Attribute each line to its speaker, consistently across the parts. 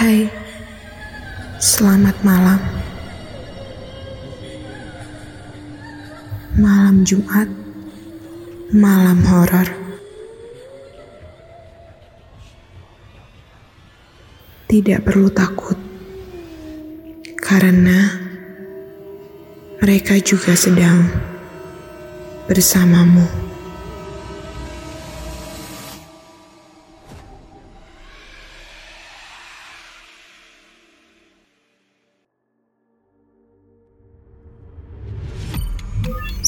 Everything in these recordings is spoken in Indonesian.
Speaker 1: Hai, selamat malam. Malam Jumat, malam horor. Tidak perlu takut, karena mereka juga sedang bersamamu.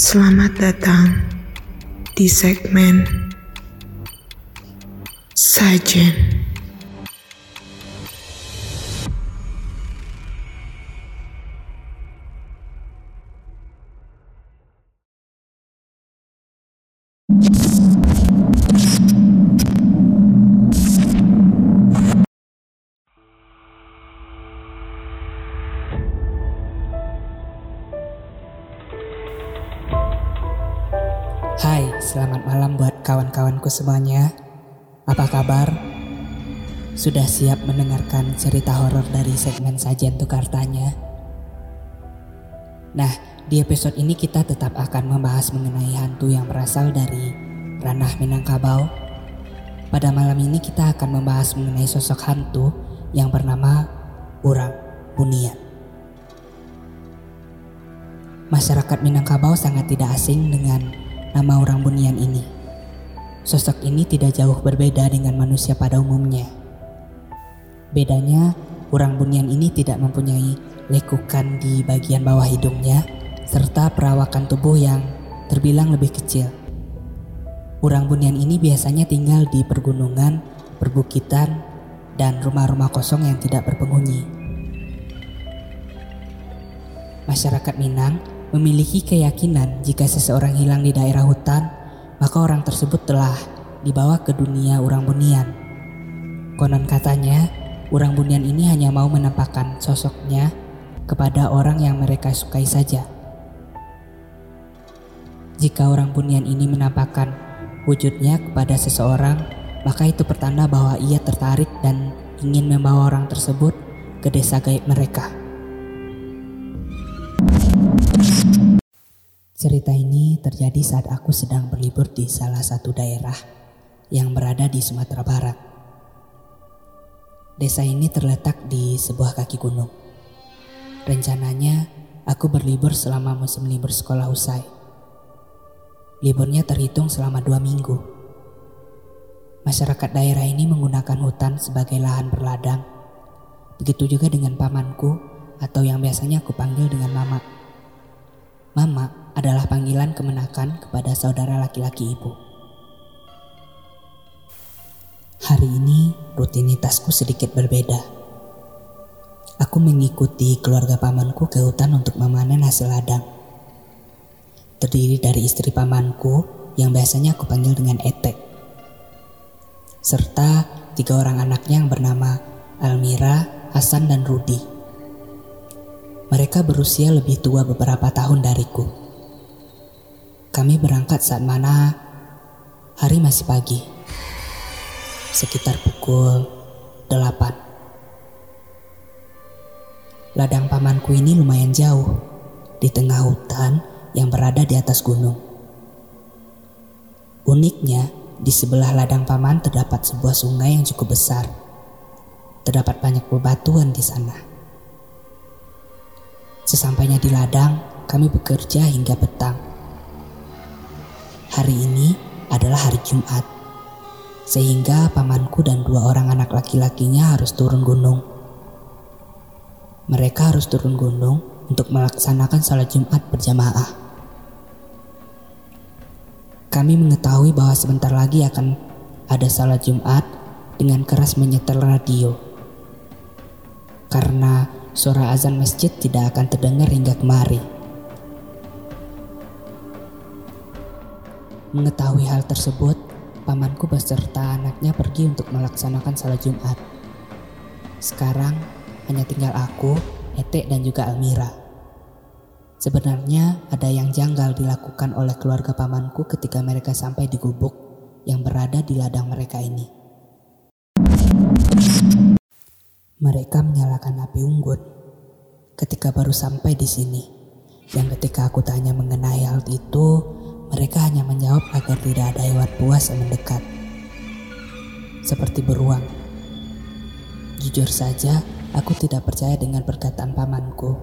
Speaker 1: Selamat datang di segmen Sajen.
Speaker 2: Selamat malam buat kawan-kawanku semuanya. Apa kabar? Sudah siap mendengarkan cerita horor dari segmen Sajian Tukar Tanya? Nah, di episode ini kita tetap akan membahas mengenai hantu yang berasal dari ranah Minangkabau. Pada malam ini kita akan membahas mengenai sosok hantu yang bernama Urang Bunian. Masyarakat Minangkabau sangat tidak asing dengan nama orang bunian ini. Sosok ini tidak jauh berbeda dengan manusia pada umumnya. Bedanya, orang bunian ini tidak mempunyai lekukan di bagian bawah hidungnya serta perawakan tubuh yang terbilang lebih kecil. Orang bunian ini biasanya tinggal di pergunungan, perbukitan, dan rumah-rumah kosong yang tidak berpenghuni. Masyarakat Minang memiliki keyakinan jika seseorang hilang di daerah hutan, maka orang tersebut telah dibawa ke dunia orang bunian. Konon katanya, orang bunian ini hanya mau menampakkan sosoknya kepada orang yang mereka sukai saja. Jika orang bunian ini menampakkan wujudnya kepada seseorang, maka itu pertanda bahwa ia tertarik dan ingin membawa orang tersebut ke desa gaib mereka. Cerita ini terjadi saat aku sedang berlibur di salah satu daerah yang berada di Sumatera Barat. Desa ini terletak di sebuah kaki gunung. Rencananya, aku berlibur selama musim libur sekolah usai. Liburnya terhitung selama dua minggu. Masyarakat daerah ini menggunakan hutan sebagai lahan berladang. Begitu juga dengan pamanku atau yang biasanya aku panggil dengan mama. Mama adalah panggilan kemenakan kepada saudara laki-laki ibu. Hari ini rutinitasku sedikit berbeda. Aku mengikuti keluarga pamanku ke hutan untuk memanen hasil ladang. Terdiri dari istri pamanku yang biasanya aku panggil dengan Etek. Serta tiga orang anaknya yang bernama Almira, Hasan, dan Rudi. Mereka berusia lebih tua beberapa tahun dariku. Kami berangkat saat mana hari masih pagi. Sekitar pukul 8. Ladang pamanku ini lumayan jauh di tengah hutan yang berada di atas gunung. Uniknya, di sebelah ladang paman terdapat sebuah sungai yang cukup besar. Terdapat banyak bebatuan di sana. Sesampainya di ladang, kami bekerja hingga petang. Hari ini adalah hari Jumat, sehingga pamanku dan dua orang anak laki-lakinya harus turun gunung. Mereka harus turun gunung untuk melaksanakan salat Jumat berjamaah. Kami mengetahui bahwa sebentar lagi akan ada salat Jumat dengan keras menyetel radio. Karena suara azan masjid tidak akan terdengar hingga kemari. Mengetahui hal tersebut, pamanku beserta anaknya pergi untuk melaksanakan salat Jumat. Sekarang hanya tinggal aku, Etek dan juga Almira. Sebenarnya ada yang janggal dilakukan oleh keluarga pamanku ketika mereka sampai di gubuk yang berada di ladang mereka ini. Mereka menyalakan api unggun ketika baru sampai di sini. Yang ketika aku tanya mengenai hal itu, mereka hanya menjawab agar tidak ada hewan buas yang mendekat. Seperti beruang. Jujur saja, aku tidak percaya dengan perkataan pamanku.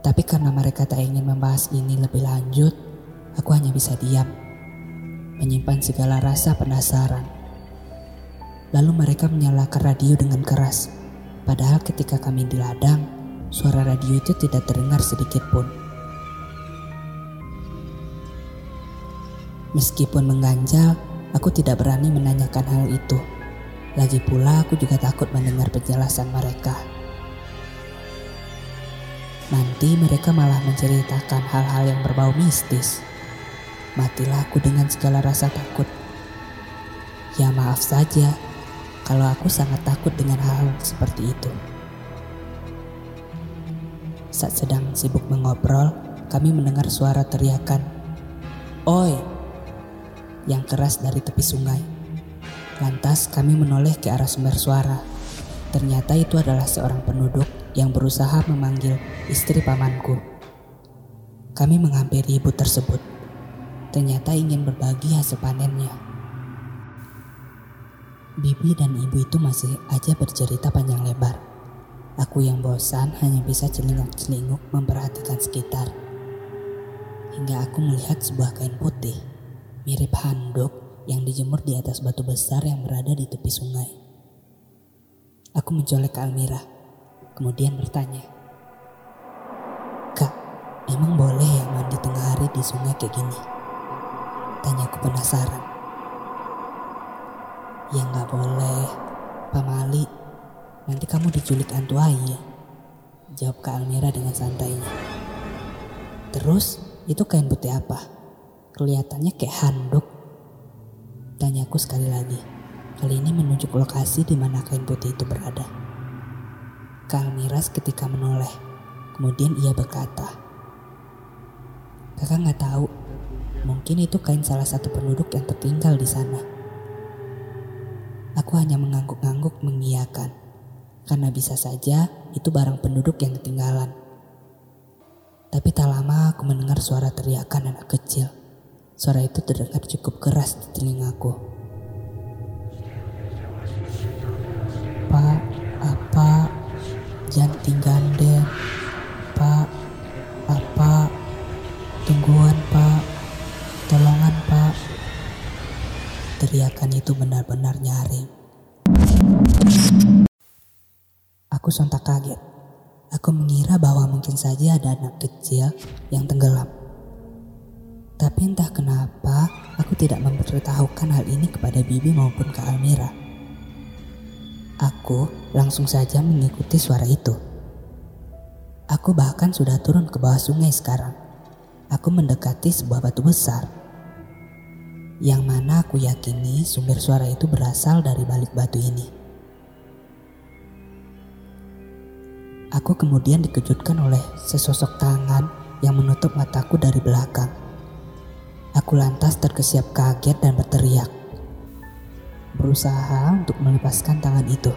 Speaker 2: Tapi karena mereka tak ingin membahas ini lebih lanjut, aku hanya bisa diam. Menyimpan segala rasa penasaran. Lalu mereka menyalakan radio dengan keras. Padahal ketika kami di ladang, suara radio itu tidak terdengar sedikit pun. Meskipun mengganjal, aku tidak berani menanyakan hal itu. Lagi pula aku juga takut mendengar penjelasan mereka. Nanti mereka malah menceritakan hal-hal yang berbau mistis. Matilah aku dengan segala rasa takut. Ya maaf saja, kalau aku sangat takut dengan hal, -hal seperti itu. Saat sedang sibuk mengobrol, kami mendengar suara teriakan, "Oi!" Yang keras dari tepi sungai. Lantas kami menoleh ke arah sumber suara. Ternyata itu adalah seorang penduduk yang berusaha memanggil istri pamanku. Kami menghampiri ibu tersebut. Ternyata ingin berbagi hasil panennya. Bibi dan ibu itu masih aja bercerita panjang lebar. Aku yang bosan hanya bisa celingak-celinguk memperhatikan sekitar. Hingga aku melihat sebuah kain putih, mirip handuk yang dijemur di atas batu besar yang berada di tepi sungai. Aku mencolek ke Almira, kemudian bertanya, Kak, emang boleh ya mandi tengah hari di sungai kayak gini? Tanya aku penasaran. Ya nggak boleh, Pak Mali. Nanti kamu diculik hantu ayah. Jawab Kak Almira dengan santainya. Terus, itu kain putih apa? Kelihatannya kayak handuk Tanyaku sekali lagi. Kali ini menunjuk lokasi di mana kain putih itu berada. Kang Miras ketika menoleh. Kemudian ia berkata, Kakak nggak tahu, mungkin itu kain salah satu penduduk yang tertinggal di sana. Aku hanya mengangguk-angguk mengiyakan, karena bisa saja itu barang penduduk yang ketinggalan. Tapi tak lama aku mendengar suara teriakan anak kecil. Suara itu terdengar cukup keras di telingaku. Pak, apa? Jangan tinggal deh. Pak, apa? Tungguan pak. Tolongan pak. Teriakan itu benar-benar nyaring. Aku sontak kaget. Aku mengira bahwa mungkin saja ada anak kecil yang tenggelam. Tapi entah kenapa aku tidak memberitahukan hal ini kepada Bibi maupun ke Almira. Aku langsung saja mengikuti suara itu. Aku bahkan sudah turun ke bawah sungai sekarang. Aku mendekati sebuah batu besar. Yang mana aku yakini sumber suara itu berasal dari balik batu ini. Aku kemudian dikejutkan oleh sesosok tangan yang menutup mataku dari belakang. Aku lantas terkesiap kaget dan berteriak. Berusaha untuk melepaskan tangan itu.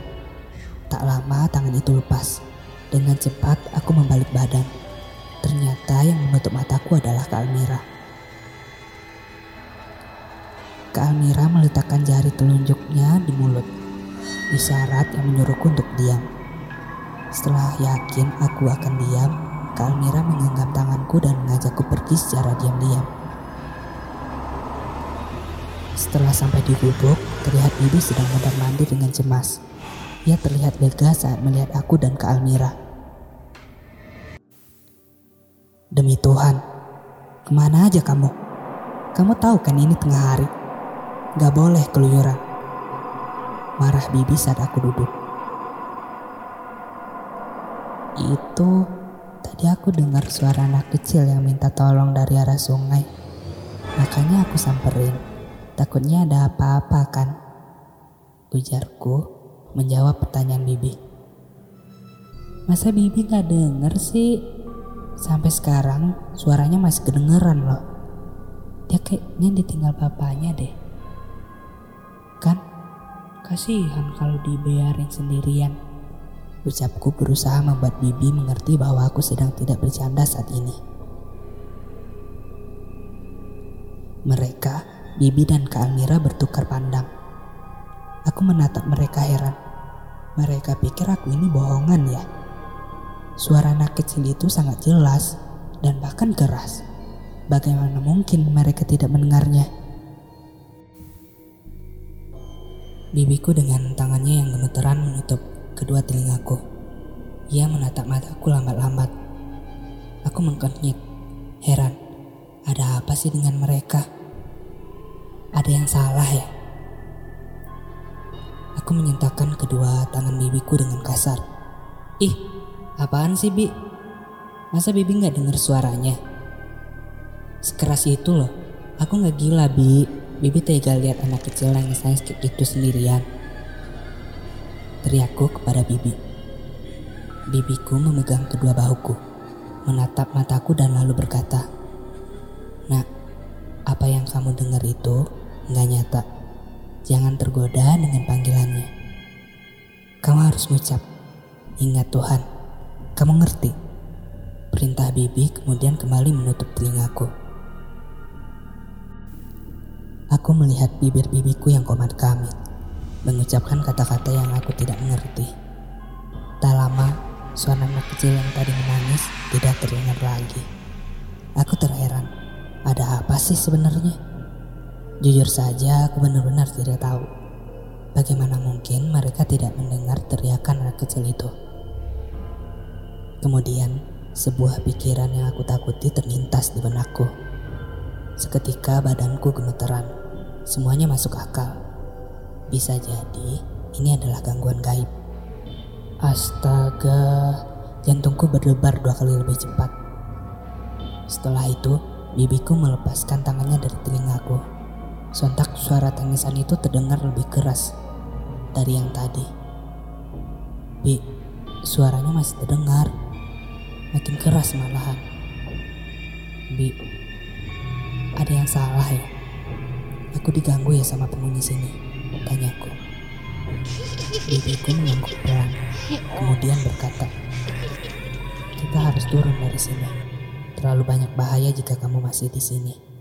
Speaker 2: Tak lama tangan itu lepas. Dengan cepat aku membalik badan. Ternyata yang menutup mataku adalah Kak Almira. Kak Almira meletakkan jari telunjuknya di mulut. Isyarat yang menyuruhku untuk diam. Setelah yakin aku akan diam, Kak Almira menggenggam tanganku dan mengajakku pergi secara diam-diam. Setelah sampai di gubuk, terlihat Bibi sedang mondar mandir dengan cemas. Ia terlihat lega saat melihat aku dan Kak Almira. Demi Tuhan, ke mana aja kamu? Kamu tahu kan ini tengah hari? Gak boleh keluyuran. Marah Bibi saat aku duduk. Itu tadi aku dengar suara anak kecil yang minta tolong dari arah sungai. Makanya aku samperin. Takutnya ada apa-apa kan? Ujarku menjawab pertanyaan Bibi. Masa Bibi gak denger sih? Sampai sekarang suaranya masih kedengeran loh. Dia kayaknya ditinggal bapaknya deh. Kan? Kasihan kalau dibiarin sendirian. Ucapku berusaha membuat Bibi mengerti bahwa aku sedang tidak bercanda saat ini. Mereka, Bibi dan Kak Almira bertukar pandang. Aku menatap mereka heran. Mereka pikir aku ini bohongan ya. Suara anak kecil itu sangat jelas dan bahkan keras. Bagaimana mungkin mereka tidak mendengarnya? Bibiku dengan tangannya yang gemeteran menutup kedua telingaku. Ia menatap mataku lambat-lambat. Aku mengkonyit, heran. Ada apa sih dengan mereka? Ada yang salah ya? Aku menyentakkan kedua tangan bibiku dengan kasar. Ih, apaan sih Bi? Masa Bibi nggak dengar suaranya? Sekeras itu loh. Aku nggak gila Bi. Bibi tega lihat anak kecil nangis-nangis kayak gitu sendirian. Teriakku kepada Bibi. Bibiku memegang kedua bahuku, menatap mataku dan lalu berkata, Nak, apa yang kamu dengar itu nggak nyata. Jangan tergoda dengan panggilannya. Kamu harus mengucap, ingat Tuhan, kamu ngerti. Perintah Bibi kemudian kembali menutup telingaku. Aku melihat bibir bibiku yang komat kamit mengucapkan kata-kata yang aku tidak mengerti. Tak lama, suara anak kecil yang tadi menangis tidak terdengar lagi. Aku terheran, ada apa sih sebenarnya? Jujur saja, aku benar-benar tidak tahu. Bagaimana mungkin mereka tidak mendengar teriakan anak kecil itu? Kemudian, sebuah pikiran yang aku takuti terlintas di benakku. Seketika badanku gemeteran. Semuanya masuk akal. Bisa jadi ini adalah gangguan gaib. Astaga, jantungku berdebar dua kali lebih cepat. Setelah itu, bibiku melepaskan tangannya dari telingaku. Sontak suara tangisan itu terdengar lebih keras dari yang tadi. Bi, suaranya masih terdengar. Makin keras malahan. Bi, ada yang salah ya? Aku diganggu ya sama penghuni sini tanyaku. Bibiku mengangguk pelan, kemudian berkata, kita harus turun dari sini. Terlalu banyak bahaya jika kamu masih di sini.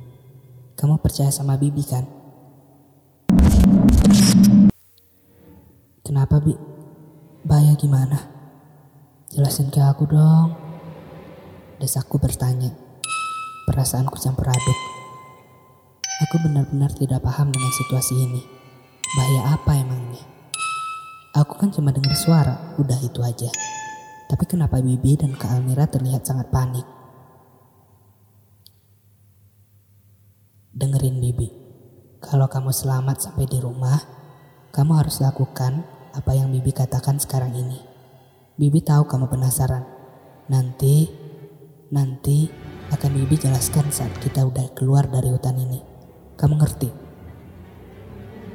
Speaker 2: Kamu percaya sama Bibi kan? Kenapa Bi? Bahaya gimana? Jelasin ke aku dong. Desakku bertanya. Perasaanku campur aduk. Aku benar-benar tidak paham dengan situasi ini. Bahaya apa emangnya? Aku kan cuma dengar suara, udah itu aja. Tapi kenapa Bibi dan Kak Almira terlihat sangat panik? Dengerin Bibi, kalau kamu selamat sampai di rumah, kamu harus lakukan apa yang Bibi katakan sekarang ini. Bibi tahu kamu penasaran. Nanti, nanti akan Bibi jelaskan saat kita udah keluar dari hutan ini. Kamu ngerti?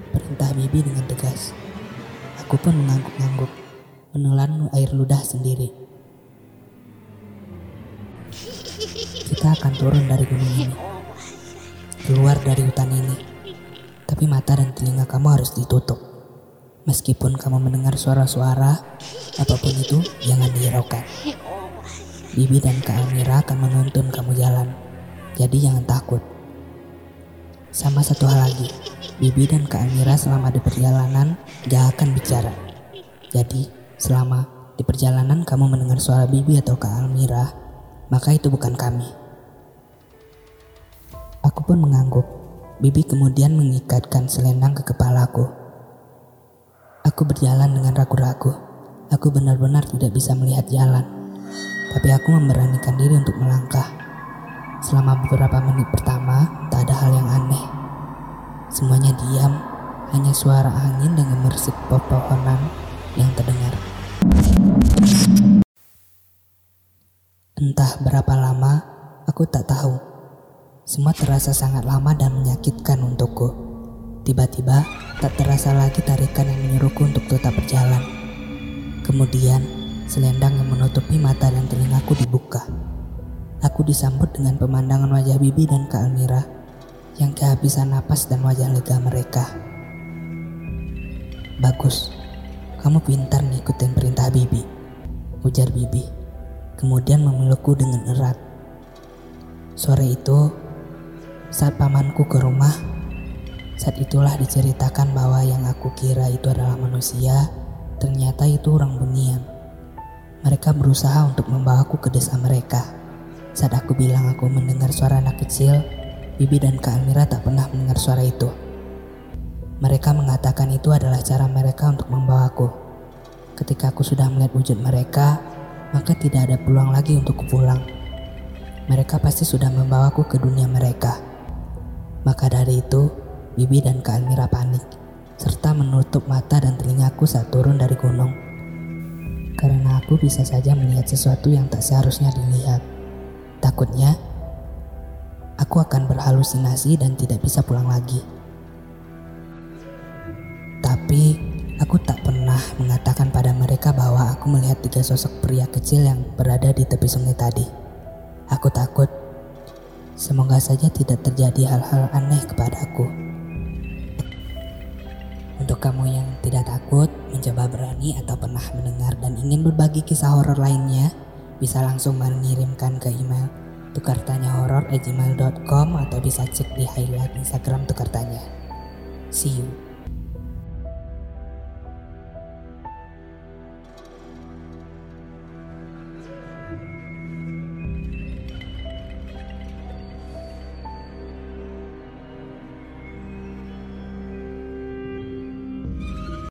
Speaker 2: perintah Bibi dengan tegas. Aku pun mengangguk-angguk, menelan air ludah sendiri. Kita akan turun dari gunung ini, keluar dari hutan ini. Tapi mata dan telinga kamu harus ditutup. Meskipun kamu mendengar suara-suara, apa pun itu jangan dihiraukan. Bibi dan Kak Amira akan menuntun kamu jalan. Jadi jangan takut. Sama satu hal lagi, Bibi dan Kak Amira selama di perjalanan gak akan bicara. Jadi, selama di perjalanan kamu mendengar suara Bibi atau Kak Almira, maka itu bukan kami. Aku pun mengangguk. Bibi kemudian mengikatkan selendang ke kepalaku. Aku berjalan dengan ragu-ragu. Aku benar-benar tidak bisa melihat jalan. Tapi aku memberanikan diri untuk melangkah. Selama beberapa menit pertama, tak ada hal yang aneh. Semuanya diam, hanya suara angin dan gemersik pepohonan yang terdengar. Entah berapa lama, aku tak tahu. Semua terasa sangat lama dan menyakitkan untukku. Tiba-tiba, tak terasa lagi tarikan yang menyuruhku untuk tetap berjalan. Kemudian, selendang yang menutupi mata dan telingaku dibuka. Aku disambut dengan pemandangan wajah Bibi dan Kak Almira yang kehabisan napas dan wajah lega mereka. Bagus, kamu pintar ngikutin perintah Bibi. ujar Bibi, kemudian memelukku dengan erat. Sore itu, saat pamanku ke rumah, saat itulah diceritakan bahwa yang aku kira itu adalah manusia, ternyata itu orang bunian. Mereka berusaha untuk membawaku ke desa mereka. Saat aku bilang aku mendengar suara anak kecil, Bibi dan Kak Almira tak pernah mendengar suara itu. Mereka mengatakan itu adalah cara mereka untuk membawaku. Ketika aku sudah melihat wujud mereka, maka tidak ada peluang lagi untuk pulang. Mereka pasti sudah membawaku ke dunia mereka. Maka dari itu, Bibi dan Kak Almira panik, serta menutup mata dan telingaku saat turun dari gunung. Karena aku bisa saja melihat sesuatu yang tak seharusnya dilihat. Takutnya, aku akan berhalusinasi dan tidak bisa pulang lagi. Tapi aku tak pernah mengatakan pada mereka bahwa aku melihat tiga sosok pria kecil yang berada di tepi sungai tadi. Aku takut. Semoga saja tidak terjadi hal-hal aneh kepadaku. Untuk kamu yang tidak takut, mencoba berani atau pernah mendengar dan ingin berbagi kisah horor lainnya, bisa langsung mengirimkan ke email tukartanyahoror@gmail.com atau bisa cek di highlight Instagram tukartanya. See you.